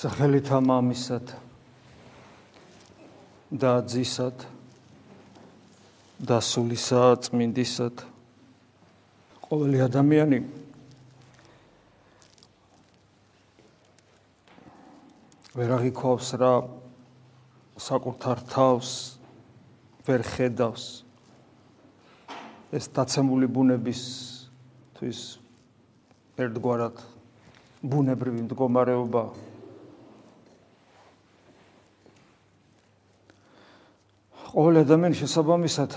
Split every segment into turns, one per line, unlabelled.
სახელითა მამისად და ძისად და სულისა წმინდისად. ყოველი ადამიანი ვერ აღიქოვს რა საკუთარ თავს ვერ ხედავს. ეს დაცემული ბუნების თვის ერთგვარად ბუნებრივი მდგომარეობაა ყოველ ადამიანის შესაბამისად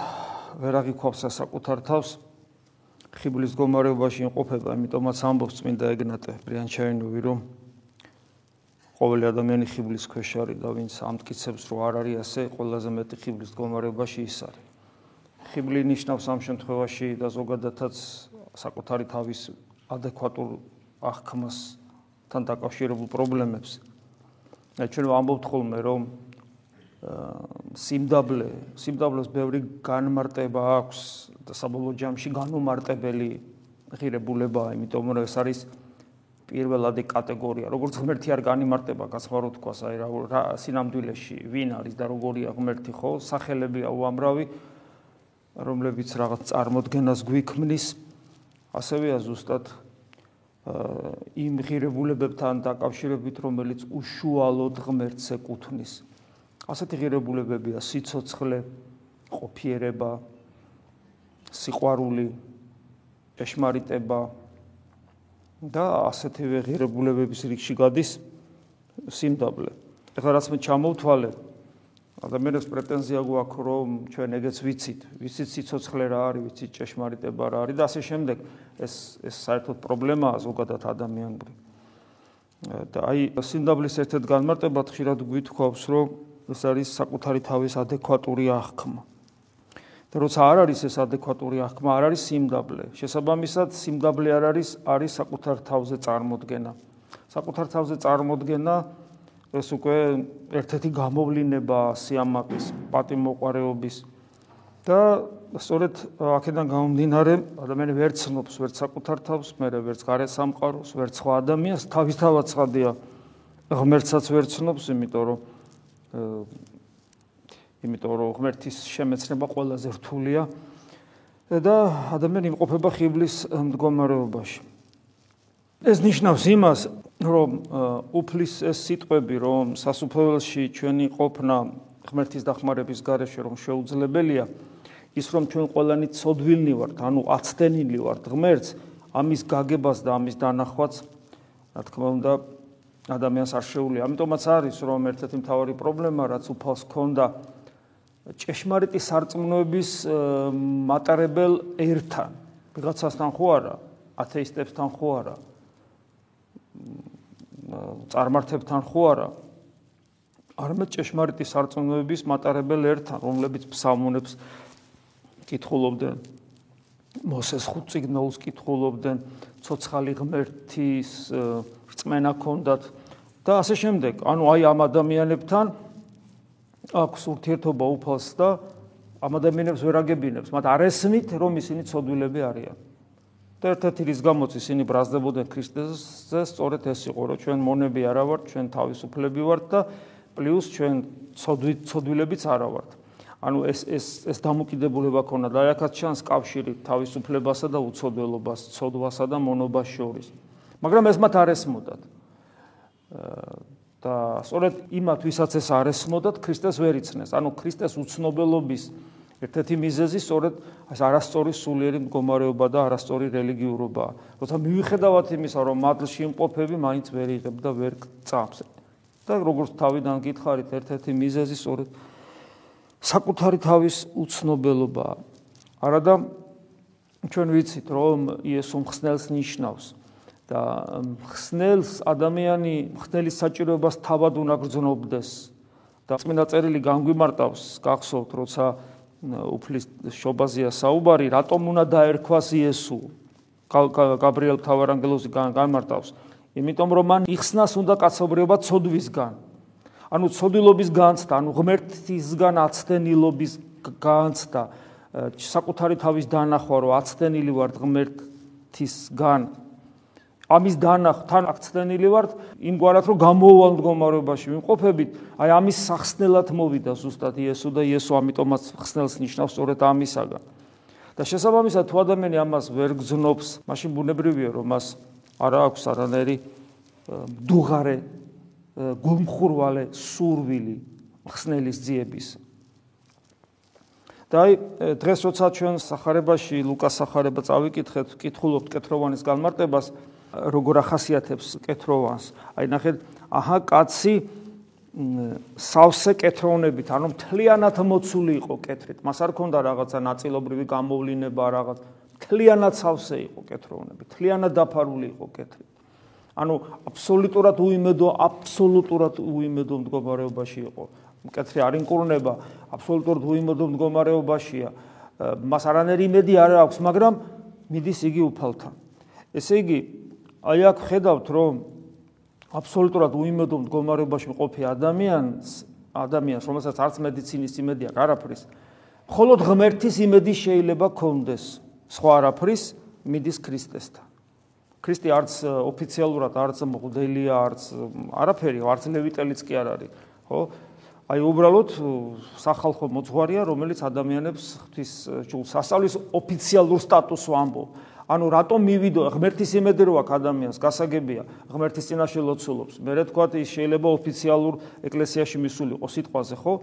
ვერ აღიქვავს საკუთარ თავს ხიბლის გომარეობაში იმყოფება, იმიტომაც ამბობს წმინდა ეგნატე ბრიანჩაინოვი, რომ ყოველი ადამიანი ხიბლის ქვეშ არის და ვინც ამტკიცებს, რომ არ არის ასე, ყველაზე მეტი ხიბლის გომარეობაში ის არის. ხიბლი ნიშნავს ამ შემთხვევაში და ზოგადადაც საკუთარი თავის ადეკვატურ აღქმასთან დაკავშირებულ პრობლემებს. ჩვენ ვამბობთ ხოლმე, რომ სიმდაბლე, სიმდაბლეს ბევრი განმარტება აქვს და საბოლოო ჯამში განუმარტებელი ღირებულებაა, იმიტომ რომ ეს არის პირველადი კატეგორია. როგორც ღმერთი არ განიმარტება, გასხმარო თქვას, აი რა სინამდვილეში ვინ არის და როგორია ღმერთი, ხო? სახელებია უამრავი, რომლებიც რაღაც წარმოდგენას გვიქმნის. ასევეა ზუსტად იმ ღირებულებებთან დაკავშირებით, რომელიც უშუალოდ ღმერთს ეკუთვნის. ასეთი ღირებულებებია სიцოცხლე, ყოფიერება, სიყვარული, ეშმარიტება და ასეთივე ღირებულებების რიგში გადის სიმდაბლე. ეხლა რაც მე ჩამოვთვალე, ადამიანებს პრეტენზია გვაქვს, რომ ჩვენ ეგეც ვიცით, ვიცით სიцოცხლე რა არის, ვიცით ჭეშმარიტება რა არის და ასე შემდეგ. ეს ეს საერთოდ პრობლემაა ზოგადად ადამიანური. და აი სიმდაბლის ერთ-ერთ განმარტებად ხშირად გვითხოვს, რომ ეს არის საკუთარი თავის ადეკვატური აღქმა. და როცა არ არის ეს ადეკვატური აღქმა, არ არის სიმდაბლე. შესაბამისად, სიმდაბლე არ არის არის საკუთარ თავზე წარმოქმნა. საკუთარ თავზე წარმოქმნა ეს უკვე ერთ-ერთი გამოვლინება სიამაყის, პატიმოყარეობის და სწორედ აქედან გამომდინარე, ადამიანი ვერ ცნობს ვერც საკუთარ თავს, მე ვერც გარე სამყაროს, ვერც სხვა ადამიანს, თავისთავად ცხადია ღმერთსაც ვერ ცნობს, იმიტომ რომ იმიტომ რომ ღმერთის შემეცნება ყველაზე რთულია და ადამიანი იმყოფება ხიბლის მდგომარეობაში. ეს ნიშნავს იმას, რომ უფლის ეს სიტყვები, რომ სასუფეველში ჩვენი ყოფნა ღმერთის დახმარების გარეშე რომ შეუძლებელია, ის რომ ჩვენ ყველანი ცოდვილნი ვართ, ანუ აცდენილი ვართ ღმერთს, ამის გაგებას და ამის დანახვაც, რა თქმა უნდა, ადამიანს არ შეუძლია. ამიტომაც არის რომ ერთ-ერთი მთავარი პრობლემა რაც უფალს ქონდა ჭეშმარიტი სარწმუნოების მატარებელ ერთან. ვიღაცასთან ხო არა, ათეისტებთან ხო არა. წარმართებთან ხო არა. არამედ ჭეშმარიტი სარწმუნოების მატარებელ ერთან, რომლებიც ფსალმუნებს კითხულობდნენ. მოსეს ხუთ ციგნოლს კითხულობდნენ, ცოცხალი ღმერთის რწმენა ქონდათ და ასე შემდეგ. ანუ აი ამ ადამიანებთან აქვს ურთიერთობა უფალს და ამ ადამიანებს ვერ აგებინებს, მათ არ ესმით, რომ ისინი ცოდვილები არიან. და ერთ-ერთი რის გამოც ისინი ბრაზდებოდნენ ქრისტესზე, სწორედ ეს იყო, რომ ჩვენ მონები არა ვართ, ჩვენ თავისუფლები ვართ და პლუს ჩვენ ცოდვილებიც არა ვართ. ანუ ეს ეს ეს დამოკიდებულება ქონდა და აქაც ჩანს კავშირი თავისუფლებასა და უცოდველობას, ცოდვასა და მონობას შორის. მაგრამ ეს მათ არ ესმოდათ. და სწორედ იმათ ვისაც ეს არ ესმოდათ, ქრისტეს ვერ იცნეს. ანუ ქრისტეს უცნობელობის ერთ-ერთი მიზეზი სწორედ ეს არასწორი სულიერი მდგომარეობა და არასწორი რელიგიურობაა. როცა მივიხედავთ იმისა, რომ მადლში იმყოფები მაინც ვერ იღებ და ვერ წამს. და როგორც თავიდან გითხარით, ერთ-ერთი მიზეზი სწორედ საკუთარი თავის უცნობელობაა. არადა ჩვენ ვიცით, რომ იესო მხსნელს ნიშნავს და მხსნელს ადამიანი მხნელის საჭიროებას თავად უნდა გრძნობდეს. და წმინდა წერილი განგვიმარტავს, გახსოვთ, როცა უფლის შობაზია საუბარი, რატომ უნდა დაერქვას იესო? გაბრიელ თავარანგელოზი განმარტავს, იმიტომ რომ მან იხსნას უნდა კაცობრიობა ცოდვისგან. ანუ ცოდილობის განცდა, ანუ ღმერთისგან აცდენილობის განცდა, საკუთარი თავის დანახვა, რომ აცდენილი ვარ ღმერთისგან. ამის დანახ თან აქცდენილი ვართ იმგვარად რომ გამოვალ მდგომარეობაში ვიმყოფებით აი ამის სახსნელად მოვიდა ზუსტად იესო და იესო ამიტომაც ხსნელს ნიშნავს სწორედ ამისაგან. და შესაბამისად თუ ადამიანი ამას ვერ გძნობს მაშინ ბუნებრივია რომ მას არ აქვს არანაირი დუღარე გულმხურვალე სურვილი ხსნელის ძიების. და აი დღეს როცა ჩვენ სახარებაში ლუკას სახარება წავიკითხეთ, ვკითხულობთ კეთროვანის განმარტებას, როგორ ახასიათებს კეთროვანს. აი ნახეთ, აჰა კაცი სავსე კეთროვნებით, ანუ მთლიანად მოცული იყო კეთრით. მას არ ქონდა რაღაცა ნაწილობრივი გამოვლინება, რაღაც მთლიანად სავსე იყო კეთროვნებით, მთლიანად დაფარული იყო კეთრით. ანუ აბსოლუტურად უიმედო, აბსოლუტურად უიმედო მდგომარეობაში იყო. მკეთრი არ ინკურნება, აბსოლუტურად უიმედო მდგომარეობაშია. მას არანაირი იმედი არ აქვს, მაგრამ მიდის იგი უფალთან. ესე იგი, აი აქ ხედავთ, რომ აბსოლუტურად უიმედო მდგომარეობაში მყოფი ადამიანს, ადამიანს, რომელსაც არც მედიცინის იმედი აქვს, არაფრის, მხოლოდ ღმერთის იმედი შეიძლება კონდეს, სხვა არაფრის მიდის ქრისტესთან. ქრისტე არც ოფიციალურად არც მღვდელია, არც არაფერი, არც ლევიტელიც კი არ არის, ხო? აი უბრალოდ სახალხო მოძღვარია, რომელიც ადამიანებს ღვთის ჯულს ასწავლის ოფიციალურ სტატუსს ვამბობ. ანუ რატომ მივიდო ღმერთის იმედი რო აქვს ადამიანს, გასაგებია, ღმერთის წინაშე ლოცულობს. მე რა თქვა, ის შეიძლება ოფიციალურ ეკლესიაში მისულიყო სიტყვაზე, ხო?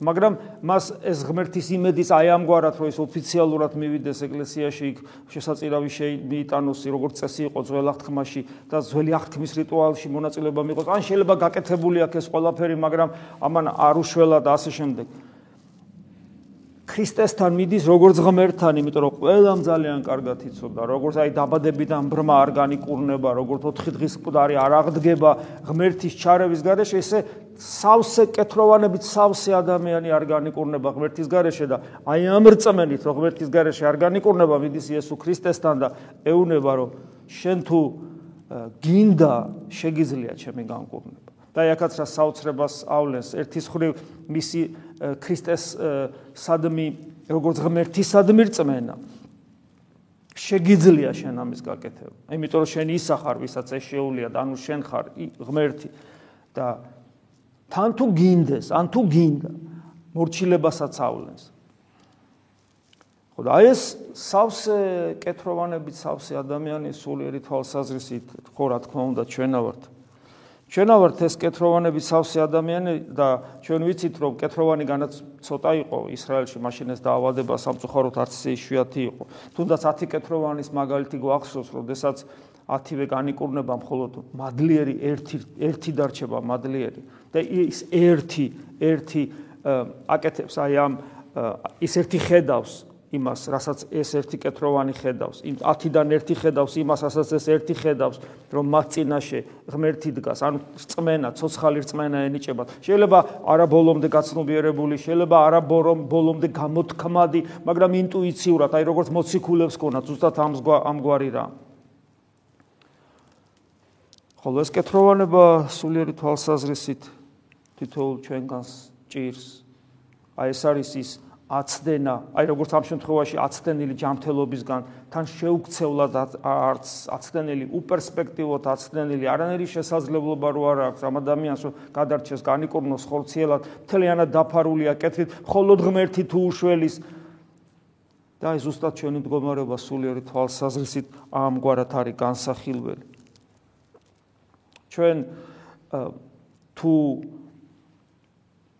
მაგრამ მას ეს ღმერთის იმედის აი ამგვარად რომ ეს ოფიციალურად მივიდეს ეკლესიაში იქ შესაძირავი შეიტანოს როგორც წესი იყო ძველ აღთქმაში და ძველი აღთქმის რიტუალში მონაწილეობა მიიღოს ან შეიძლება გაკეთებული აქ ეს ყველაფერი მაგრამ ამან არ უშველა და ასე შემდეგ ქრისტესთან მიდის როგორც ღმერთთან, იმიტომ რომ ყველამ ძალიან კარგად იცოდა, როგორც აი დაბადებიდან ბრმა არ განიკურნება, როგორც 4 დღის მკვდარი არ აღდგება ღმერთის ჩარევის გარეშე, ესე სავსე კეთროვანებით სავსე ადამიანი არ განიკურნება ღმერთის გარეშე და აი ამ რწმენით რომ ღმერთის გარეშე არ განიკურნება მიდის იესო ქრისტესთან და ეუნება რომ შენ თუ გინდა შეგიძლია ჩემი განკურნება და აქაც რა საოცრებას ავლენს ერთის ხრივ მისი ქრისტეს სადმი როგორც ღმერთის სადმი რწმენა შეგიძლია შენ ამის გაკეთება. იმიტომ რომ შენ ისახარ, ვისაც ეს შეუულია, ანუ შენ ხარ ღმერთი და თან თუ გინდეს, ან თუ გინდა, მორჩილებასაც ავლენს. ხო და ეს სავსე კეთროვანებით სავსე ადამიანი სულიერი თვალსაზრისით, ხო რა თქმა უნდა ჩვენა ვართ. ჩვენა ვართ ეს კეთროვანებით სავსე ადამიანი და ჩვენ ვიცით რომ კეთროვანი განაც ცოტა იყო ისრაელში მაშინ ეს დაავადება სამწუხაროდ არც ისე იყო. თუნდაც 10 კეთროვანის მაგალითი გვახსოვს, როდესაც 10-ვე განიკურნება მხოლოდ მადლიერი ერთი ერთი დარჩება მადლიერი და ის ერთი ერთი აკეთებს აი ამ ის ერთი ხედავს იმას, რასაც ეს ერთი კეთროვანი ხედავს, იმ 10-დან ერთი ხედავს იმას, რასაც ეს ერთი ხედავს, რომ მათ წინაშე ღმერთი დგას, ანუ რწმენა, ცოცხალი რწმენა ენიჭება. შეიძლება არა ბოლომდე გაცნობიერებული, შეიძლება არა ბოლომდე გამოთქმადი, მაგრამ ინტუიციურად, აი როგორც მოციქულებს ქონათ, ზუსტად ამგვარი რა. ხოლო ეს კეთროვანება სულიერი თვალსაზრისით თითოეულ ჩვენგანს ჭირს. აი ეს არის ის აცდენა, აი როგორც ამ შემთხვევაში აცდენილი ჯანმრთელობისგან თან შეუქცევლად არც აცდენილი უპერსპექტივოთ აცდენილი არანაირი შესაძლებლობა რო არ აქვს ამ ადამიანს რომ გადარჩეს განიკურნოს ხორციელად, მთლიანად დაფარულია კეთრით, მხოლოდ ღმერთი თუ უშველის და აი ზუსტად ჩვენი მდგომარეობა სულიერი თვალსაზრისით ამგვარად არის განსახილველი. ჩვენ თუ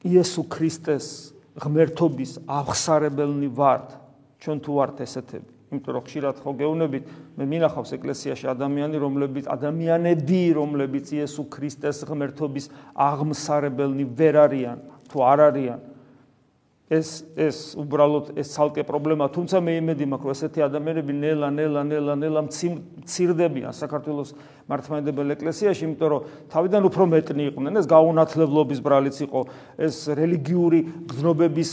იესო ქრისტეს ღმერთობის აღსარებელნი ვართ. ჩვენ თუ ვართ ესეთები. იმიტომ რომ ხშირად ხო გეუბნებით მე მინახავს ეკლესიაში ადამიანი რომლებიც ადამიანები რომლებიც იესო ქრისტეს ღმერთობის აღმსარებელნი ვერ არიან თუ არ არიან ეს ეს უბრალოდ ეს ცალკე პრობლემა, თუმცა მე იმედი მაქვს, რომ ესეთი ადამიანები ნელა ნელა ნელა ნელა მცირდებიან საქართველოს მართლმადიდებელ ეკლესიაში, იმიტომ რომ თავიდან უფრო მეტნი იყვნენ, ეს გაუნათლებლობის ბრალიც იყო, ეს რელიგიური გზნობების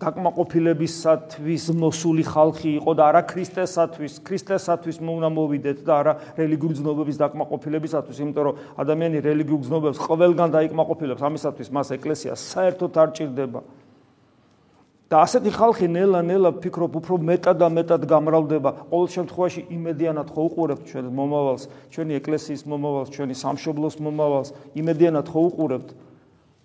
დაკმაყოფილებისათვის მოსული ხალხი იყო და არა ქრისტესათვის, ქრისტესათვის უნდა მოვიდეთ და არა რელიგიური გზნობების დაკმაყოფილებისათვის, იმიტომ რომ ადამიანი რელიგიურ გზნობებს ყველგან დაიკმაყოფილებს, ამისათვის მას ეკლესია საერთოდ არ ჭირდება. და ასეთი ხალხი ნელა-ნელა ფიქრობ უფრო მეტად და მეტად გამრავლდება. ყოველ შემთხვევაში იმედიანად ხო უყურებთ ჩვენ მომავალს, ჩვენი ეკლესიის მომავალს, ჩვენი სამშობლოს მომავალს, იმედიანად ხო უყურებთ.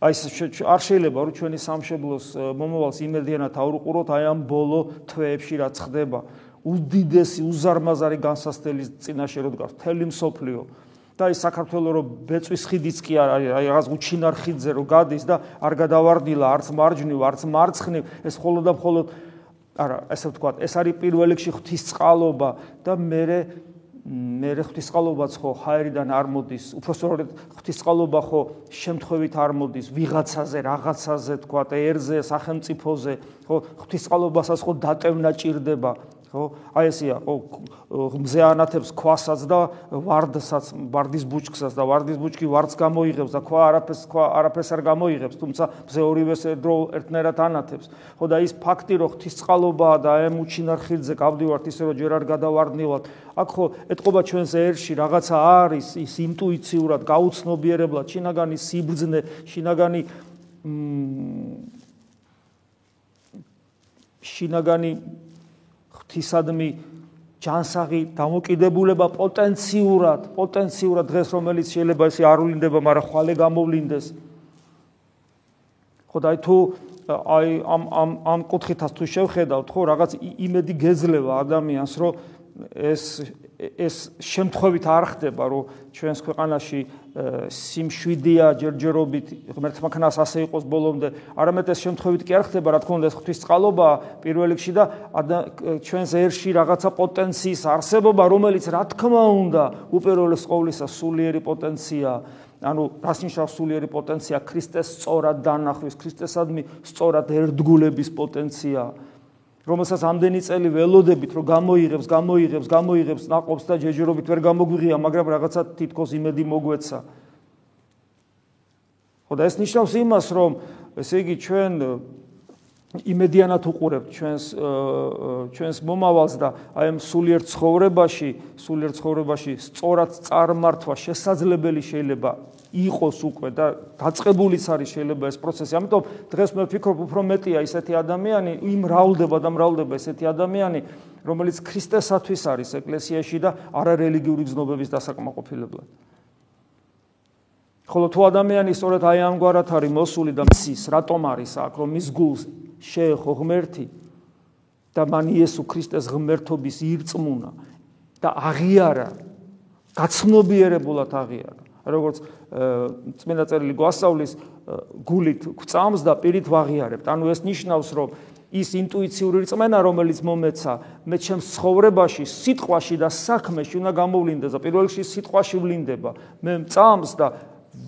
აი არ შეიძლება რომ ჩვენი სამშობლოს მომავალს იმედიანად აუყუროთ აი ამ ბოლო თვეებში რაც ხდება. უდიდესი უზარმაზარი განსასწრების წინაშე რო დგას თელი მსოფლიო. და ის საქართველოს რო ბეწვის ხიდიც კი არ არის, აი რაღაც უჩინარ ხიდზე რო გადის და არ გადავარდილა არც მარჯვნივ, არც მარცხნივ, ეს ხოლო და ხოლო არა, ესე ვთქვათ, ეს არის პირველ რიგში ღვთისწყალობა და მე მე ღვთისყალობაც ხო ჰაერიდან არ მოდის, უფრო სწორედ ღვთისყალობა ხო შემთხვევით არ მოდის, ვიღაცაზე, რაღაცაზე თქვა, ერზე, სახელმწიფოზე, ხო ღვთისყალობასაც ხო დატევნა ჭირდება, ხო? აი ესია, ხო, მზე ანათებს ქვასაც და ვარდსაც, ვარდის ბუჩქსაც და ვარდის ბუჩქი ვარდს გამოიღებს და ქვა არაფერს, ქვა არაფერს არ გამოიღებს, თუმცა მზე ორივეს დრო ერთნაირად ანათებს. ხო და ის ფაქტი, რომ ღვთისწყალობაა და აი მუჩინარ ხილზე გავდივართ ისე რომ ჯერ არ გადავარდნილად. აქ ხო ეთყობა ჩვენს ერში რაღაცა არის ის ინტუიციურად გაუცნობიერებლად, შინაგანი სიბრძნე, შინაგანი მ შინაგანი ღვთისადმი ჯანსაღი დამოკიდებულება პოტენციურად, პოტენციურად დღეს რომელიც შეიძლება ესე არ ულინდება, მაგრამ ხვალე გამოვლინდეს. ხო და აი თუ აი ამ ამ ამ კუთხითაც თუ შევხედავთ, ხო, რაღაც იმედი გეძლევა ადამიანს, რომ ეს ეს შემთხვევით არ ხდება, რომ ჩვენს ქვეყანაში სიმშვიდეა ჯერჯერობით ღმერთმა ქნას ასე იყოს ბოლომდე. არამედ ეს შემთხვევით კი არ ხდება რა თქმა უნდა ეს ღვთის წყალობა პირველ რიგში და ჩვენს ერში რაღაცა პოტენციის არსებობა რომელიც რა თქმა უნდა უპირველეს ყოვლისა სულიერი პოტენცია ანუ რას ნიშნავს სულიერი პოტენცია ქრისტეს სწორად დანახვის ქრისტესადმი სწორად ერთგულების პოტენცია რომელსაც ამდენი წელი ველოდებით, რომ გამოიღებს, გამოიღებს, გამოიღებს, ناقობს და ჯერჯერობით ვერ გამოგვიღია, მაგრამ რაღაცა თითქოს იმედი მოგვეცა. ხო და ეს ნიშნავს იმას, რომ ესე იგი ჩვენ იმედიანად უყურებთ ჩვენს ჩვენს მომავალს და აი ამ სულიერ ცხოვრებაში, სულიერ ცხოვრებაში სწორად წარმართვა შესაძლებელი შეიძლება იყოს უკვე და დაწყებულიც არის შეიძლება ეს პროცესი. ამიტომ დღეს მე ვფიქრობ უფრო მეტია ისეთი ადამიანი, იმ რაულდება და მრავლდება ესეთი ადამიანი, რომელიც ქრისტესათვის არის ეკლესიაში და არარელიგიური გზნობების დასაკმაყოფილებლად. ხოლო თუ ადამიანი სწორედ აი ამგვარად არის მოსული და მის რატომ არის აქ, რომ მის გულს შეეხო ღმერთი და მან იესო ქრისტეს ღმერთობის ირწმუნა და აღიარა გაცნობიერებულად აღიარა როგორც წმინდა წერილი გვასწავლის გულით გვწამს და პირით ვაღიარებთ. ანუ ეს ნიშნავს, რომ ის ინტუიციური რწმენა, რომელიც მომეცა მე ჩემს ცხოვრებაში, სიტყვაში და საქმეში უნდა გამოვლინდეს და პირველ რიგში სიტყვაში ვლინდება. მე მწამს და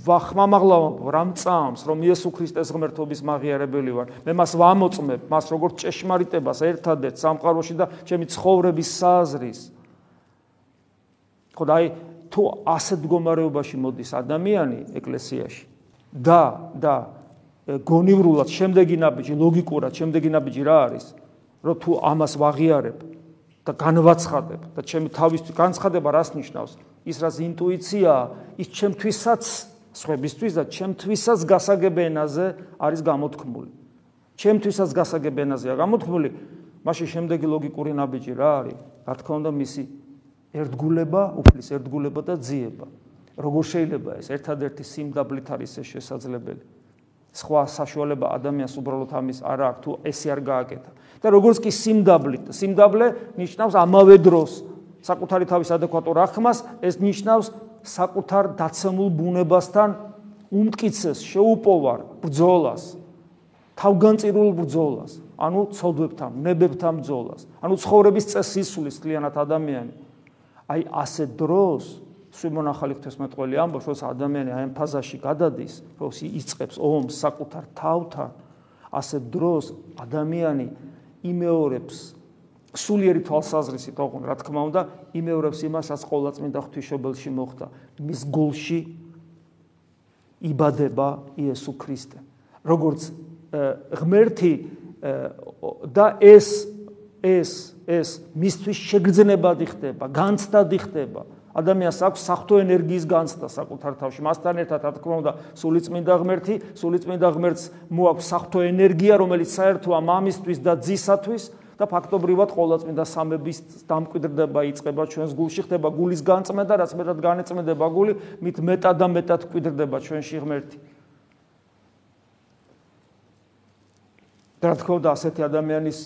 ვახმამაღლავ რამ წამს, რომ იესო ქრისტეს ღმერთობის მაღიარებელი ვარ. მე მას ვამოწმებ, მას როგორც ჭეშმარიტებას ერთადერთ სამყაროში და ჩემი ცხოვრების საზრის. ხო და აი თუ ასეთ მდგომარეობაში მოდის ადამიანი ეკლესიაში და და გონივრულად შემდეგი ნაბიჯი ლოგიკურად შემდეგი ნაბიჯი რა არის რომ თუ ამას ვაღიარებ და განვაცხადებ და ჩემი თავისთვის განცხადება რას ნიშნავს ის რაც ინტუიცია ის ჩემთვისაც სხვებისთვის და ჩემთვისაც გასაგებენაზე არის გამოთქმული ჩემთვისაც გასაგებენაზეა გამოთქმული მაშინ შემდეგი ლოგიკური ნაბიჯი რა არის რა თქმა უნდა მისი ერთგულება, უფლის ერთგულება და ძიება. როგორ შეიძლება ეს ერთადერთი სიმდაბლით არის ეს შესაძლებელი? სხვა საშუალება ადამიანს უბრალოდ ამის არ აქვს თუ ესე არ გააკეთა. და როგორც კი სიმდაბლით, სიმდაბლე ნიშნავს ამავე დროს საკუთარი თავის ადეკვატურ ახმას, ეს ნიშნავს საკუთარ დაცემულ ბუნებასთან უმტკიცეს, შეუპოვარ ბრძოლას. თავგანწირულ ბრძოლას, ანუ ცოდვებთან, ნებებთან ბრძოლას, ანუ ცხოვრების წესისulis კლიენად ადამიანი. აი ასე დროს სიმონ ახალი ღვთისმეტყველი ამბობს, რომ ადამიანი აი ამ ფაზაში გადადის, რომ იწყებს ომს საკუთარ თავთან, ასე დროს ადამიანი იმეორებს სულიერი თვალსაზრისით, ოღონ რა თქმა უნდა, იმეორებს იმას, რაც ყოვლადწმინდა ღვთისმშობელში მოხდა. მის გულში იბადება იესო ქრისტე. როგორც ღმერთი და ეს ეს ეს მისთვის შეგრძნებადი ხდება, განცდადი ხდება. ადამიანს აქვს საფრთხო ენერგიის განცდა საკუთარ თავში. მასთან ერთად, რა თქმა უნდა, სულიწმინდა ღმერთი, სულიწმინდა ღმერთს მოაქვს საფრთხო ენერგია, რომელიც საერთოა მამისთვის და ძისათვის და ფაქტობრივად ყოვლადწმინდა სამების დამკვიდრდება იწება ჩვენს გულში, ხდება გულის განწმენდა, რაც მეტად განეწმენდება გული, მით მეტად და მეტად კვიდრდება ჩვენში ღმერთი. და თქმა უნდა, ასეთი ადამიანის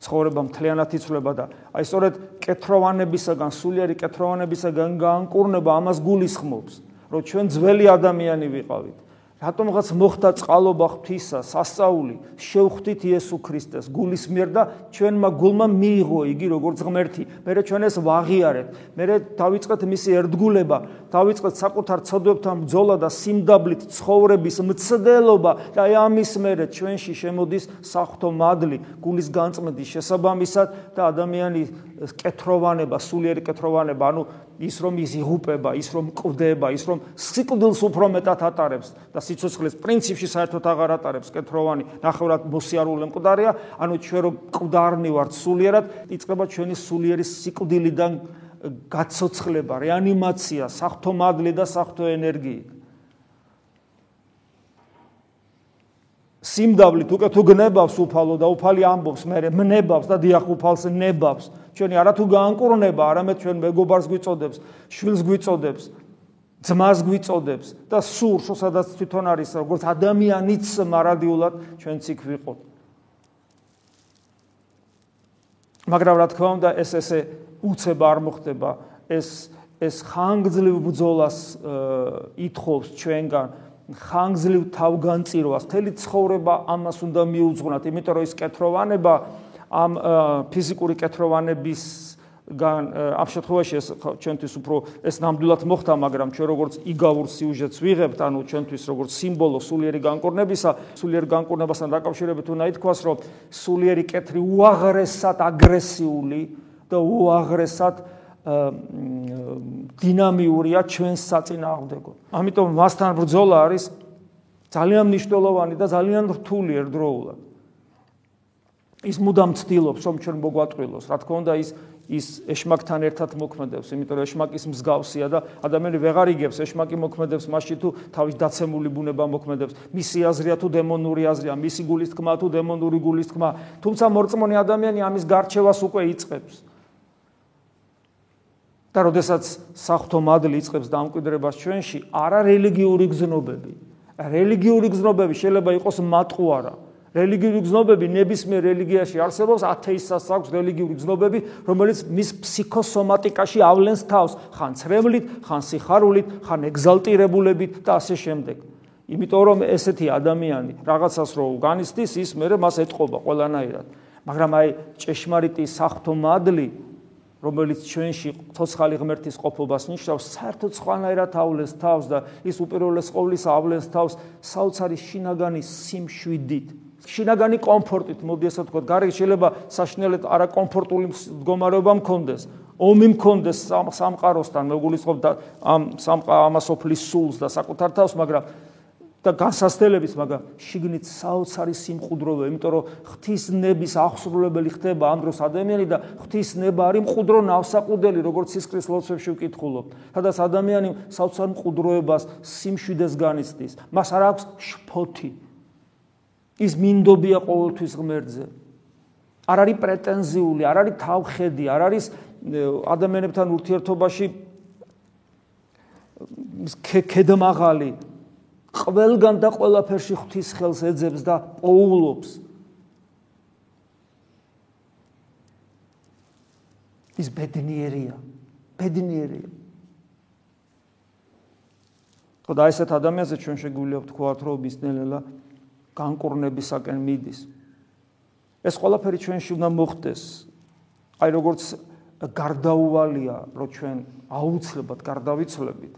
ცხოვრება მთლიანად იცვლება და აი სწორედ კეთროვანებისაგან, სულიერი კეთროვანებისაგან განკურნება ამას გულისხმობს, რომ ჩვენ ძველი ადამიანი ვიყავით. რატომღაც მოხდა წყალობა ღვთისა, სასწაული, შევხვდით იესო ქრისტეს გულის მიერ და ჩვენმა გულმა მიიღო იგი როგორც ღმერთი. მერე ჩვენ ეს ვაღიარეთ. მერე დავიწყეთ მისი ერთგულება, დავიწყეთ საკუთარ ცოდვებთან ბრძოლა და სიმდაბლით ცხოვრების მცდელობა და აი ამის მერე ჩვენში შემოდის საფრთხო მადლი გულის განწმენდის შესაბამისად და ადამიანის კეთროვანება, სულიერი კეთროვანება, ანუ ის რომ ის იღუპება, ის რომ კვდება, ის რომ სიკვდილს უფრო მეტად ატარებს და სიცოცხლის პრინციპში საერთოდ აღარ ატარებს კეთროვანი, ნახევრად მოსიარულე მკვდარია, ანუ ჩვენ რომ კვდარნი ვართ სულიერად, იწყება ჩვენი სულიერი სიკვდილიდან გაცოცხლება, რეანიმაცია, საფრთხო მადლი და საფრთხო ენერგიით. სიმდაბლით უკვე თუ გნებავს უფალო და უფალი ამბობს მე მნებავს და დიახ უფალს ნებავს ჩვენი არა თუ გაანკურნება არამედ ჩვენ მეგობარს გვიწოდებს შვილს გვიწოდებს ძმას გვიწოდებს და სურს სადაც თვითონ არის როგორც ადამიანიც მარადიულად ჩვენც იქ ვიყოთ. მაგრამ რა თქმა უნდა ეს ესე უცებ არ მოხდება. ეს ეს ხანგრძლივ ბრძოლას ითხოვს ჩვენგან ხანგრძლივ თავგანწირვას, მთელი ცხოვრება ამას უნდა მიუძღვნათ, იმიტომ რომ ის კეთროვანება ამ ფიზიკური კეთროვანების გან ამ შემთხვევაში ეს ჩვენთვის უფრო ეს ნამდვილად მოხდა, მაგრამ ჩვენ როგორც იგავურ სიუჟეტს ვიღებთ, ანუ ჩვენთვის როგორც სიმბოლო სულიერი განკურნებისა, სულიერ განკურნებასთან დაკავშირებით უნდა ითქვას, რომ სულიერი კეთრი უაღრესად აგრესიული და უაღრესად დინამიურია ჩვენს საწინააღმდეგო. ამიტომ მასთან ბრძოლა არის ძალიან მნიშვნელოვანი და ძალიან რთული ერთდროულად. ის მუდამ ცდილობს, რომ ჩვენ მოგვატყილოს. რა თქმა უნდა, ის ის ეშმაკთან ერთად მოქმედებს, იმიტომ რომ ეშმაკის მსგავსია და ადამიანი ვეღარ იგებს ეშმაკი მოქმედებს მასში თუ თავის დაცემული ბუნება მოქმედებს. მისი აზრია თუ დემონური აზრია, მისი გულის თქმა თუ დემონური გულის თქმა, თუმცა მორწმუნე ადამიანი ამის გარჩევას უკვე იწყებს. და როდესაც საფრთხო მადლი იწყებს დამკვიდრებას ჩვენში, არა რელიგიური გზნობები. რელიგიური გზნობები შეიძლება იყოს მატყუარა. რელიგიური გზნობები ნებისმიერ რელიგიაში არსებობს, ათეისტსაც აქვს რელიგიური გზნობები, რომელიც მის ფსიქოსომატიკაში ავლენს თავს, ხან ცრემლით, ხან სიხარულით, ხან ეგზალტირებულებით და ასე შემდეგ. იმიტომ რომ ესეთი ადამიანი რაღაცას რო განიცდის, ის მე მას ეთყობა ყველანაირად. მაგრამ აი ჭეშმარიტი საფრთხო მადლი რომელიც ჩვენში ცოცხალი ღმერთის ყოფობას ნიშნავს, საერთოდ სხვანაირად ავლენს თავს და ის უპირველეს ყოვლისა ავლენს თავს საოცარი შინაგანი სიმშვიდით. შინაგანი კომფორტით, მოდი ასე ვთქვათ, გარეგ შეიძლება საშინელად არაკომფორტული მდგომარეობა მქონდეს, ომი მქონდეს სამყაროსთან, მეგულისხმობ და ამ სამყა ამასოფლის სულს და საკუთარ თავს, მაგრამ და განსასწრებით, მაგრამ შიგნით საოცარი სიმყუდროა, იმიტომ რომ ღვთისნების აღსრულებელი ხდება ამ დროს ადამიანი და ღვთისნება არის მყუდრო ნავსაყუდელი, როგორც სისკრის ლოცვებში ვკითხულობ. სადაც ადამიანი საოცარ მყუდროებას, სიმშვიდეს განიცდის. მას არ აქვს შფოთი. ის მინდობია ყოველთვის ღმერთზე. არ არის პრეტენზიული, არ არის თავხედი, არ არის ადამიანებთან ურთიერთობაში ქედმაღალი ყველგან და ყველაფერში ღვთის ხელს ეძებს და პოულობს. ის ბედნიერია. ბედნიერია. ხოდა ესეთ ადამიანზე ჩვენ შეგვიძლია ვთქვათ, რომ ის ნელ-ნელა განკურნებისაკენ მიდის. ეს ყველაფერი ჩვენში უნდა მოხდეს. აი როგორც გარდაუვალია, რომ ჩვენ აუცილებლად გარდავიცვლებით.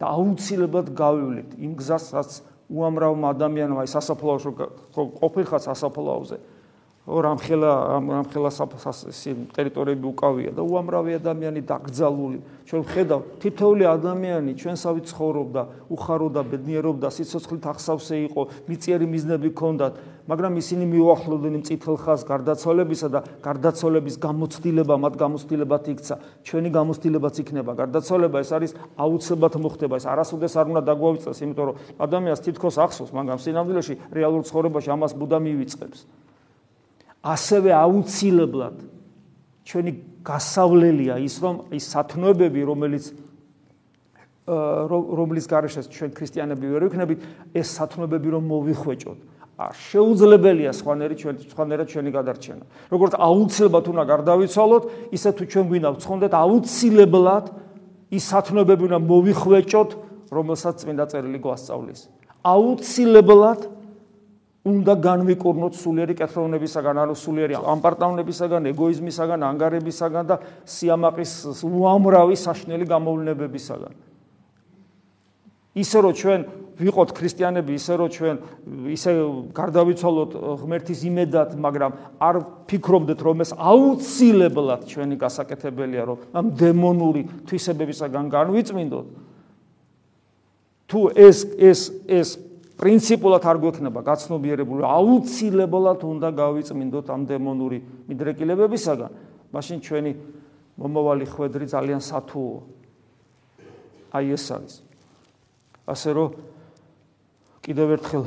და აუცილებლად გავივლით იმ გზას, რაც უამრავ ადამიანმა აი სასაფლაოზე ყოფილხარ სასაფლაოზე. ხო რამხელა რამხელა ტერიტორიები უკავია და უამრავი ადამიანი დაკრძალული ჩვენ ხედავ თითოეული ადამიანი ჩვენსავით ცხოვრობდა უხაროდა ბედნიერობდა სიცოცხლით ახსავსე იყო მიწიერი მიზნები ჰქონდათ მაგრამ ისინი მიუახლოვდნენ წითელ ხაზს გარდაცვალებისა და გარდაცვალების გამოცდილება მათ გამოცდილებად იქცა. ჩვენი გამოცდილებაც იქნება. გარდაცვალება ეს არის აუცილებლად მოხდება. ეს არასოდეს არ უნდა დაგვავიწყდეს იმიტომ რომ ადამიანს თითქოს ახსოვს მაგრამ სინამდვილეში რეალურ ცხოვრებაში ამას ბუდა მივიწყებს ასევე აუცილებლად ჩვენი გასავლელია ის რომ ის სათნოებები რომელიც რომლის გარეშეც ჩვენ ქრისტიანები ვერ ვიქნებით ეს სათნოებები რომ მოვიხვეჭოთ. არ შეუძლებელია სხვანაირი ჩვენ სხვანაირად ჩვენი გადარჩენა. როგორც აუცილებლად უნდა გარდავიცვალოთ ისე თუ ჩვენ გვინდა ვცხონდეთ აუცილებლად ის სათნოებები უნდა მოვიხვეჭოთ რომელსაც წმინდა წერილი გვასწავლის. აუცილებლად უნდა განვიკურნოთ სულიერი კეთილონებისაგან, ანუ სულიერი ამპარტავნებისაგან, ეგოიზმისაგან, ანგარებისაგან და სიამაყის უამრავი საშნელი გამოვლენებებისაგან. ისე რომ ჩვენ ვიყოთ ქრისტიანები, ისე რომ ჩვენ ისე გარდავიცვალოთ ღმერთის იმედად, მაგრამ არ ფიქრობდეთ რომ ეს აუცილებლად ჩვენი გასაკეთებელია, რომ ამ დემონური თვისებებისაგან განვიწმინდოთ. თუ ეს ეს ეს პრინციპულად არ გვექნება გაცნობიერებული აუცილებლად უნდა გავიწმინდოთ ამ დემონური მიდრეკილებებისაგან. მაშინ ჩვენი მომავალი ხვედრი ძალიან სათუო აი ეს არის. ასე რომ კიდევ ერთხელ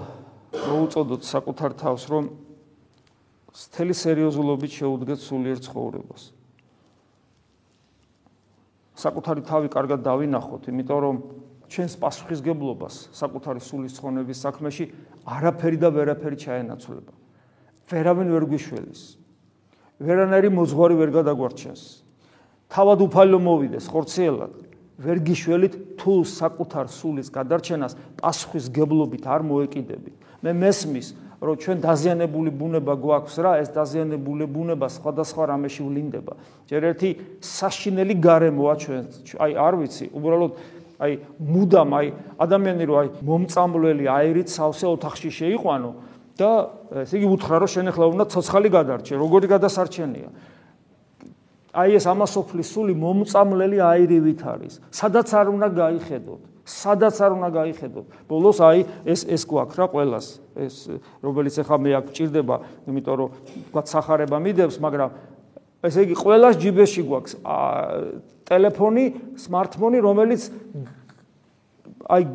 მოუწოდოთ საკუთარ თავს რომ მთელი სერიოზულობით შეუდგეთ სულიერ ცხოვრებას. საკუთარი თავი კარგად დავინახოთ იმიტომ რომ ჩვენს პასუხისგებლობას საკუთარი სულის ცხონების საქმეში არაფერი და ვერაფერი ჩაენაცვლება. ვერავინ ვერ გვიშველის. ვერანაირი მოძღვარი ვერ გადაგვარჩენს. თავად უფალო მოვიდეს ხორციელად. ვერ გიშველით თუ საკუთარ სულის გადარჩენას პასუხისგებლობით არ მოეკიდებით. მე მესმის, რომ ჩვენ დაზიანებული ბუნება გვაქვს რა, ეს დაზიანებული ბუნება სხვადასხვა რამეში ვლინდება. ჯერ ერთი საშინელი გარემოა ჩვენ, აი არ ვიცი, უბრალოდ აი მუდამ აი ადამიანი რო აი მომწამვლელი აერით სავსე ოთახში შეიყვანო და ესე იგი უთხრა რომ შენ ახლა უნდა ცოცხალი გადარჩე როგორი გადასარჩენია? აი ეს ამასოფლის სული მომწამვლელი აირივით არის. სადაც არ უნდა გაიხედოთ სადაც არ უნდა გაიხედოთ. ბოლოს აი ეს ეს გვაქვს რა ყოველას ეს რომელიც ახლა მე აქ ჭირდება იმიტომ რომ თქვა სახარება მიდევს მაგრამ ესე იგი ყოველას ჯიბეში გვაქვს ტელეფონი, smartphone, რომელიც აი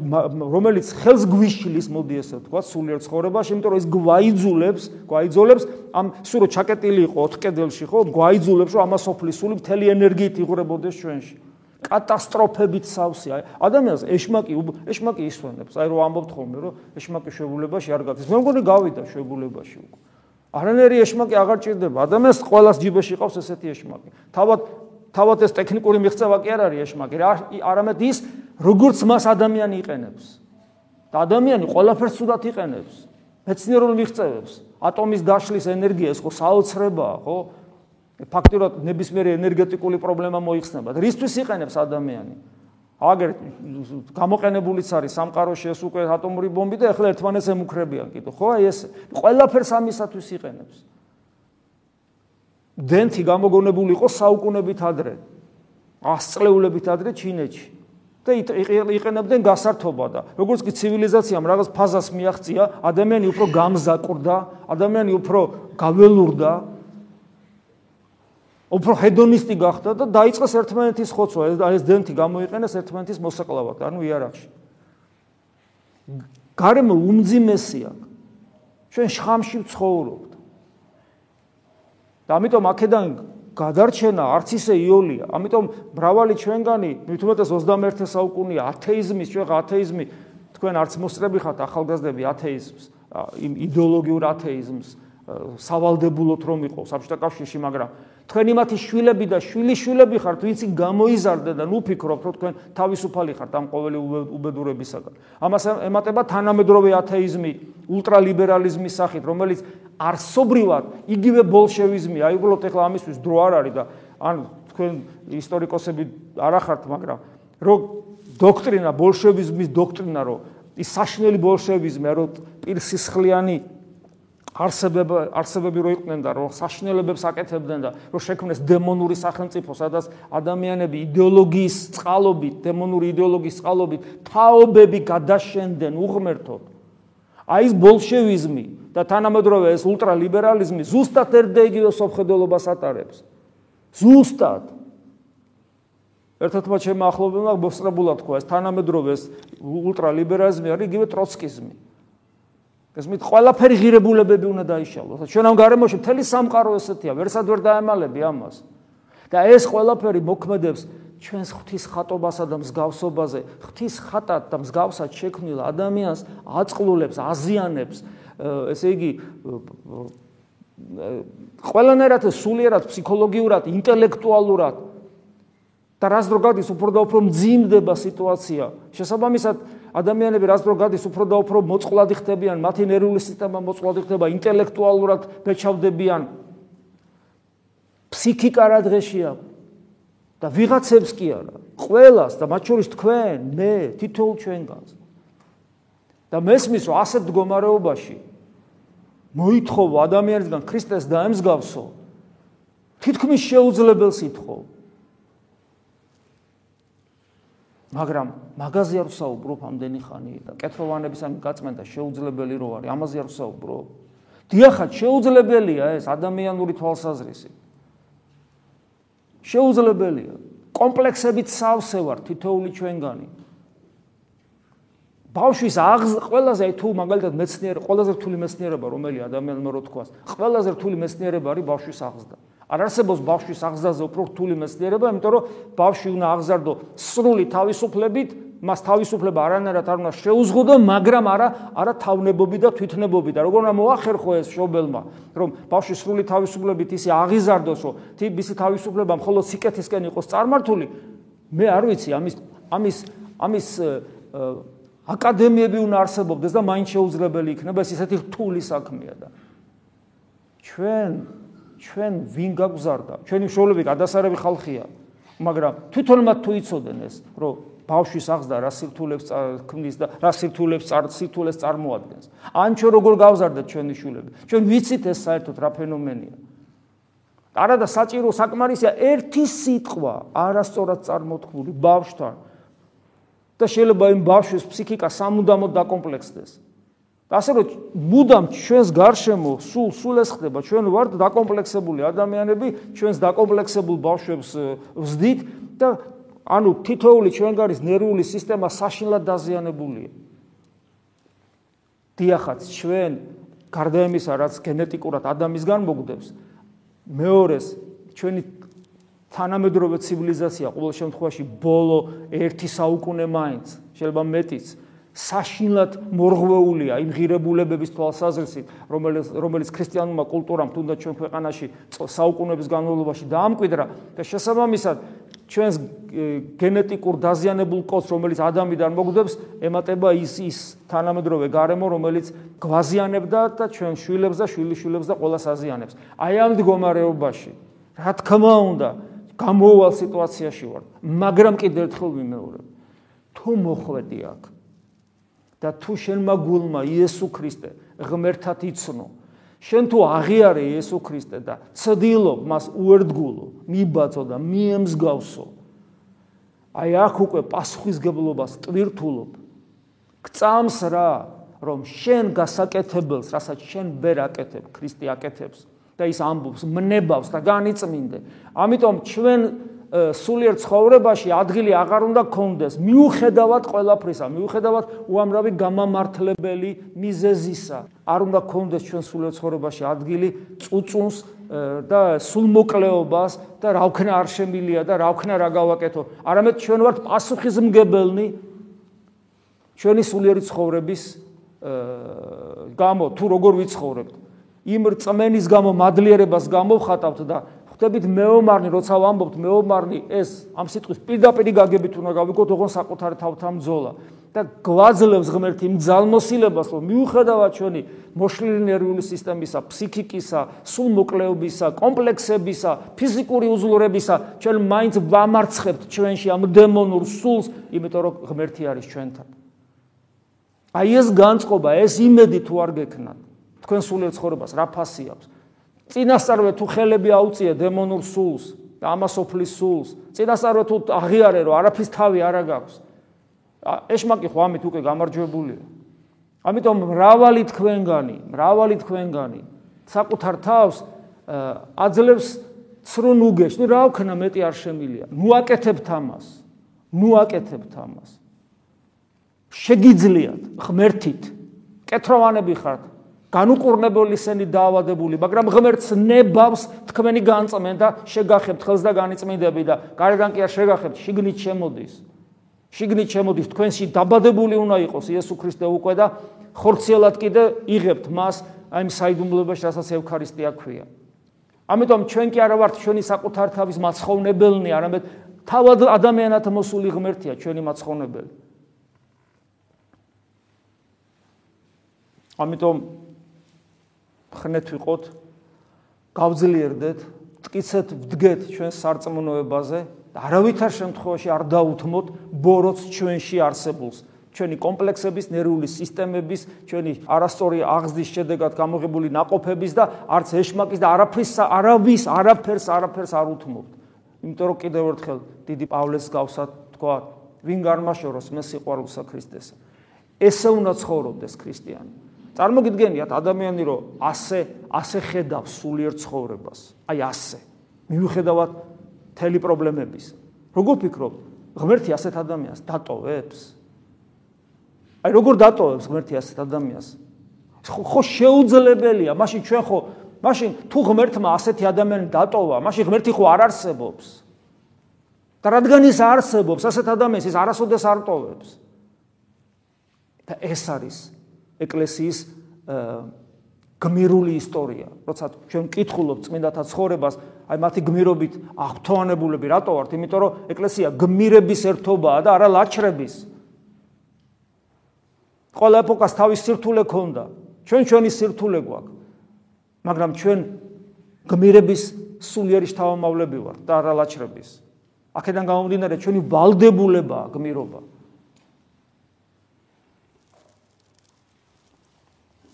რომელიც ხელს გვიშლის, მოდი ესე ვთქვა, სულიერ ცხოვრებაში, იმიტომ რომ ეს გვაიძულებს, გვაიძულებს ამ სულ რო ჩაკეტილი იყო ოთხკედელში, ხო, გვაიძულებს, რომ ამას ოფლის სული მთელი ენერგიით იღრებოდეს ჩვენში. კატასტროფებით სავსე. ადამიანს ეშმაკი ეშმაკი ისვენებს. აი რო ამბობთ ხოლმე, რომ ეშმაკი შვებულებაში არ გადის. მე მგონი გავიდა შვებულებაში უკვე. არანაირი ეშმაკი აღარ ჭირდება. ადამიანს ყოველას ჯიბეში ყავს ესეთი ეშმაკი. თავად თავად ეს ტექნიკური მიღწევა კი არ არის ეშმაკი, არამედ ის როგორც მას ადამიანი იყენებს. და ადამიანი ყველაფერს სულად იყენებს. მეცნიერულ მიღწევებს, ატომის დაშლის ენერგია ეს ხო საოცრებაა, ხო? ფაქტურად ნებისმიერი ენერგეტიკული პრობლემა მოიხსნება. რისთვის იყენებს ადამიანი? აგერ გამოყენებულიც არის სამყაროში ეს უკვე ატომური ბომბი და ეხლა ერთმანეთს ემუქრებიან კიდე, ხო? აი ეს ყველაფერს ამისათვის იყენებს. დენთი გამოგონებული იყო საუკუნებით ადრე. ასწლეულებით ადრე ჩინეთში. და იყენებდნენ გასართობა და როგორც კი ცივილიზაციამ რაღაც ფაზას მიაღწია, ადამიანი უფრო გამზაკურდა, ადამიანი უფრო გაველურდა. უფრო ჰედონისტი გახდა და დაიწყეს ერთმანეთის ხოცვა, ეს დენთი გამოიყენეს ერთმანეთის მოსაკლავად, ანუ იარაღში. გარემო უმძიმესია. ჩვენ შხამში ვცხოვრობთ. და ამიტომ აქედან გადარჩენა არც ისე იოლია. ამიტომ მრავალი ჩვენგანი, მithumetes 21 საუკუნია ათეიზმის, ჩვენ ათეიზმი თქვენ არც მოსწრები ხართ ახალგაზრდები ათეიზმს, იმ იდეოლოგიურ ათეიზმს სავალდებულოთ რომ იყო საბჭოთა კავშირში, მაგრამ თქვენი მათი შვილები და შვილიშვილები ხართ, ვინც გამოიზარდა და ნუ ფიქრობთ, რომ თქვენ თავისუფალი ხართ ამ ყოველი უბედურებისაგან. ამას ემატება თანამედროვე ათეიზმი, ულტრალიბერალიზმის სახით, რომელიც არსობრივად იგივე ბოლშევიზმი, აი უბრალოდ ეხლა ამისთვის დრო არ არის და ან თქვენ ისტორიკოსები არ ახართ, მაგრამ რომ დოქტრინა ბოლშევიზმის დოქტრინა რომ ის საშნელი ბოლშევიზმი, რომ პირსისხლიანი არსებება არსებები რო იყვნენ და რომ საშინელებებს აკეთებდნენ და რომ შექმნეს დემონური სახელმწიფო, სადაც ადამიანები იდეოლოგიის წყალობით, დემონური იდეოლოგიის წყალობით თაობები გადაშენდნენ უღმერთოდ. აი ეს ბოლშევიზმი და თანამედროვე ეს ულტრალიბერალიზმი ზუსტად ერთ და იგივე სოფხედელობას ატარებს. ზუსტად. ერთადმა ჩემმა ახლობელმა მოსწრებულად თქვა ეს თანამედროვე ეს ულტრალიბერალიზმი არის იგივე ტროცკიზმი. ეს მით ყველაფერი ღირებულებები უნდა დაიშალოს. ჩვენ ამ გარემოში მთელი სამყარო ესეთია, ვერსად ვერ დაემალები ამას. და ეს ყველაფერი მოქმედებს ჩვენს ღვთის ხატობასა და მსგავსობაზე, ღვთის ხატად და მსგავსად შექმნილ ადამიანს აწყლულებს, აზიანებს, ესე იგი ყველანაირად სულიერად, ფსიქოლოგიურად, ინტელექტუალურად და რაც დრო გადის უფრო და უფრო მძიმდება სიტუაცია. შესაბამისად ადამიანები რაც დრო გადის უფრო და უფრო მოწყვლადი ხდებიან, მათი ნერვული სისტემა მოწყვლადი ხდება, ინტელექტუალურად ბეჭავდებიან. ფსიქიკა რა დღეშია? და ვიღაცებს კი არა, ყველას და მათ შორის თქვენ, მე, თითოეულ ჩვენგანს. და მესმის რომ ასეთ მდგომარეობაში მოითხოვ ადამიანისგან ქრისტეს დაემსგავსო, თითქმის შეუძლებელს ითხოვ. მაგრამ მაგაზე არ ვსაუბრობ ამდენი ხანი და კეთროვანების ამ გაწმენდა შეუძლებელი რო არის ამაზე არ ვსაუბრობ. დიახაც შეუძლებელია ეს ადამიანური თვალსაზრისი. შეუძლებელია. კომპლექსებით სავსე ვარ თითოული ჩვენგანი. ბავშვის აღზ ყველაზე თუ მაგალითად მეცნიერ ყველაზე რთული მეცნიერება რომელი ადამიანმა რო თქვას ყველაზე რთული მეცნიერება არის ბავშვის აღზრდა არ არსებობს ბავშვის აღზრდაზე უფრო რთული მეცნიერება, იმიტომ რომ ბავშვი უნდა აღზარდო სრული თავისუფლებით, მას თავისუფლება არანაირად არ უნდა შეუზღუდო, მაგრამ არა არა თავნებობი და თვითნებობი და როგორ უნდა მოახერხო ეს შობელმა, რომ ბავშვი სრული თავისუფლებით ისე აღიზარდოს, რომ თიბისი თავისუფლება მხოლოდ სიკეთისკენ იყოს წარმართული, მე არ ვიცი ამის ამის ამის აკადემიები უნდა არსებობდეს და მაინც შეუძლებელი იქნება ეს ისეთი რთული საქმეა და ჩვენ ჩვენ ვინ გაგზარდა? ჩვენი შოულები გადასარევი ხალხია. მაგრამ თვითონ მათ თუ იცოდნენ ეს, რომ ბავშვის აღზრდა რა სირთულებს ქმნის და რა სირთულებს სირთულეს წარმოადგენს. ან ჩვენ როგორ გავზარდეთ ჩვენი შულები? ჩვენ ვიცით ეს საერთოდ რა ფენომენია. არადა საჭირო საკმარისია ერთი სიტყვა არასწორად წარმოთქმული ბავშვთან. და შეიძლება იმ ბავშვის ფსიქიკა სამუდამოდ დაკომპლექსდეს. ასე რომ მუდამ ჩვენს გარშემო სულ სულ ეს ხდება. ჩვენ ვართ დაკომპლექსებული ადამიანები ჩვენს დაკომპლექსებულ ბავშვებს ვზდით და ანუ თითოეული ჩვენგარის ნერვული სისტემა საშინლად დაზიანებულია. დიახაც ჩვენ გარდა იმისა რაც გენეტიკურად ადამიანისგან მოგდებს მეორეს ჩვენი თანამედროვე ცივილიზაცია ყოველ შემთხვევაში ბოლო 1 საუკუნე მაინც შეიძლება მეტიც საშინლად მორღვეულია იმ ღირებულებების თვალსაზრისით, რომელიც რომელიც ქრისტიანულმა კულტურამ თუნდაც ჩვენ ქვეყანაში საუკუნეების განმავლობაში დაამკვიდრა და შესაბამისად ჩვენს გენეტიკურ დაზიანებულ კოდს, რომელიც ადამიანიდან მოგდებს, ემატება ის ის თანამედროვე გარემო, რომელიც გვაზიანებდა და ჩვენ შვილებს და შვილიშვილებს და ყოველას აზიანებს. აი ამ მდგომარეობაში, რა თქმა უნდა, გამოუვალ სიტუაციაში ვარ, მაგრამ კიდევ ერთხელ ვიმეორებ. თუ მოხვედი აქ, და თუ შენმა გულმა იესო ქრისტე ღმერთად იცნო. შენ თუ აღიარე იესო ქრისტე და ცდილობ მას უერთგულო მიბაძო და მიემსგავსო. აი აქ უკვე პასუხისგებლობას ტვირთულობ გწამს რა რომ შენ გასაკეთებელს რასაც შენ ვერ აკეთებ ქრისტე აკეთებს და ის ამბობს მნებავს და განიწმინდე. ამიტომ ჩვენ სულიერ ცხოვრებაში ადგილი აღარ უნდა გქონდეს. მიუხედავად ყველაფრისა მიუხედავად უამრავი გამამართლებელი მიზეზისა არ უნდა გქონდეს ჩვენ სულიერ ცხოვრებაში ადგილი წუწუნს და სულმოკლეობას და რა ვქნა არ შემილია და რა ვქნა რა გავაკეთო. არამედ ჩვენ ვართ პასუხისმგებელნი ჩვენი სულიერი ცხოვრების გამო თუ როგორ ვიცხოვრებთ. იმ რწმენის გამო მადლიერებას გამოვხატავთ და ხვდებით მეომარნი, როცა ვამბობთ მეომარნი, ეს ამ სიტყვის პირდაპირ გაგებით უნდა გავიგოთ, ოღონ საკუთარ თავთან ბძოლა და გვაძლევს ღმერთი მძალმოსილებას, რომ მიუხედავად ჩვენი მოშლილი ნერვული სისტემისა, ფსიქიკისა, სულ მოკლეობისა, კომპლექსებისა, ფიზიკური უზლურებისა, ჩვენ მაინც ვამარცხებთ ჩვენში ამ დემონურ სულს, იმიტომ რომ ღმერთი არის ჩვენთან. აი ეს განწყობა, ეს იმედი თუ არ გექნათ, თქვენ სულიერ ცხოვრებას რა ფასი აქვს წინასწარვე თუ ხელები აუწია დემონურ სულს და ამასოფლის სულს წინასწარვე თუ აღიარე რომ არაფრის თავი არ აქვს. ეშმაკი ხო ამით უკვე გამარჯვებულია ამიტომ მრავალი თქვენგანი მრავალი თქვენგანი საკუთარ თავს აძლევს ცრუნ უგეშ ნუ რა ვქნა მეტი არ შემილია? ნუ აკეთებთ ამას ნუ აკეთებთ ამას შეგიძლიათ ღმერთით კეთროვანები ხართ განუყურნებელი სენი დაავადებული, მაგრამ ღმერთს ნებავს თქვენი განწმენ და შეგახებთ ხელს და განიწმინდები და გარეგან კი არ შეგახებთ, შიგნით შემოდის. შიგნით შემოდის თქვენში დაბადებული უნდა იყოს იესო ქრისტე უკვე და ხორციელად კიდე იღებთ მას აი იმ საიდუმლოებაში, რასაც ევქარისტია ქვია. ამიტომ ჩვენ კი არა ვართ ჩვენი საკუთარ თავის მაცხოვნებელნი, არამედ თავად ადამიანათა მოსული ღმერთია ჩვენი მაცხოვნებელი. ამიტომ ხნეთ ვიყოთ, გავძლიერდეთ, მткиცეთ ვდგეთ ჩვენ სარწმუნოებაზე და არავითარ შემთხვევაში არ დაუთმოთ ბოროტს ჩვენში არსებულს. ჩვენი კომპლექსების, ნერვული სისტემების, ჩვენი არასწორი აღზრდის შედეგად გამოღებული ناقოფების და არც ეშმაკის და არაფრის არავის არაფერს არაფერს არ უთმობთ. იმიტომ რომ კიდევ ერთხელ დიდი პავლეს გავსად თქვა, ვინ განმაშოროს მე სიყვარულსა ქრისტესა. ესე უნდა ცხოვრობდეს ქრისტიანი. წარმოგიდგენიათ ადამიანი რომ ასე ასე ხედავს სულიერ ცხოვრებას. აი ასე. მიუხედავად თელი პრობლემების. როგორ ფიქრობ ღმერთი ასეთ ადამიანს დატოვებს. აი როგორ დატოვებს ღმერთი ასეთ ადამიანს? ხო შეუძლებელია. მაშინ ჩვენ ხო მაშინ თუ ღმერთმა ასეთი ადამიანი დატოვა მაშინ ღმერთი ხო არ არსებობს. და რადგან ის არსებობს ასეთ ადამიანს ის არასოდეს არ ტოვებს. და ეს არის ეკლესიის გმირული ისტორია. როცა ჩვენ მკითხულობთ წმინდათა ცხოვრებას, აი მათი გმირობით აღთვანებულები რატო ვართ? იმიტომ რომ ეკლესია გმირების ერთობაა და არა ლაჩრების. ყველა ეპოქას თავის სირთულე ქონდა. ჩვენ ჩვენი სირთულე გვაქვს. მაგრამ ჩვენ გმირების სულიერი შთამომავლები ვართ და არა ლაჩრების. აქედან გამომდინარე ჩვენი ვალდებულებაა გმირობა.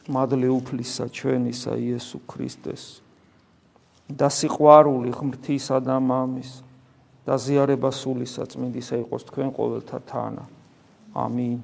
მადლე უფლისა ჩვენისა იესო ქრისტეს. და სიყვარული ღმრთისა და მამის და ზიარება სულისა წმინდისა იყოს თქვენ ყოველთა თანა. ამინ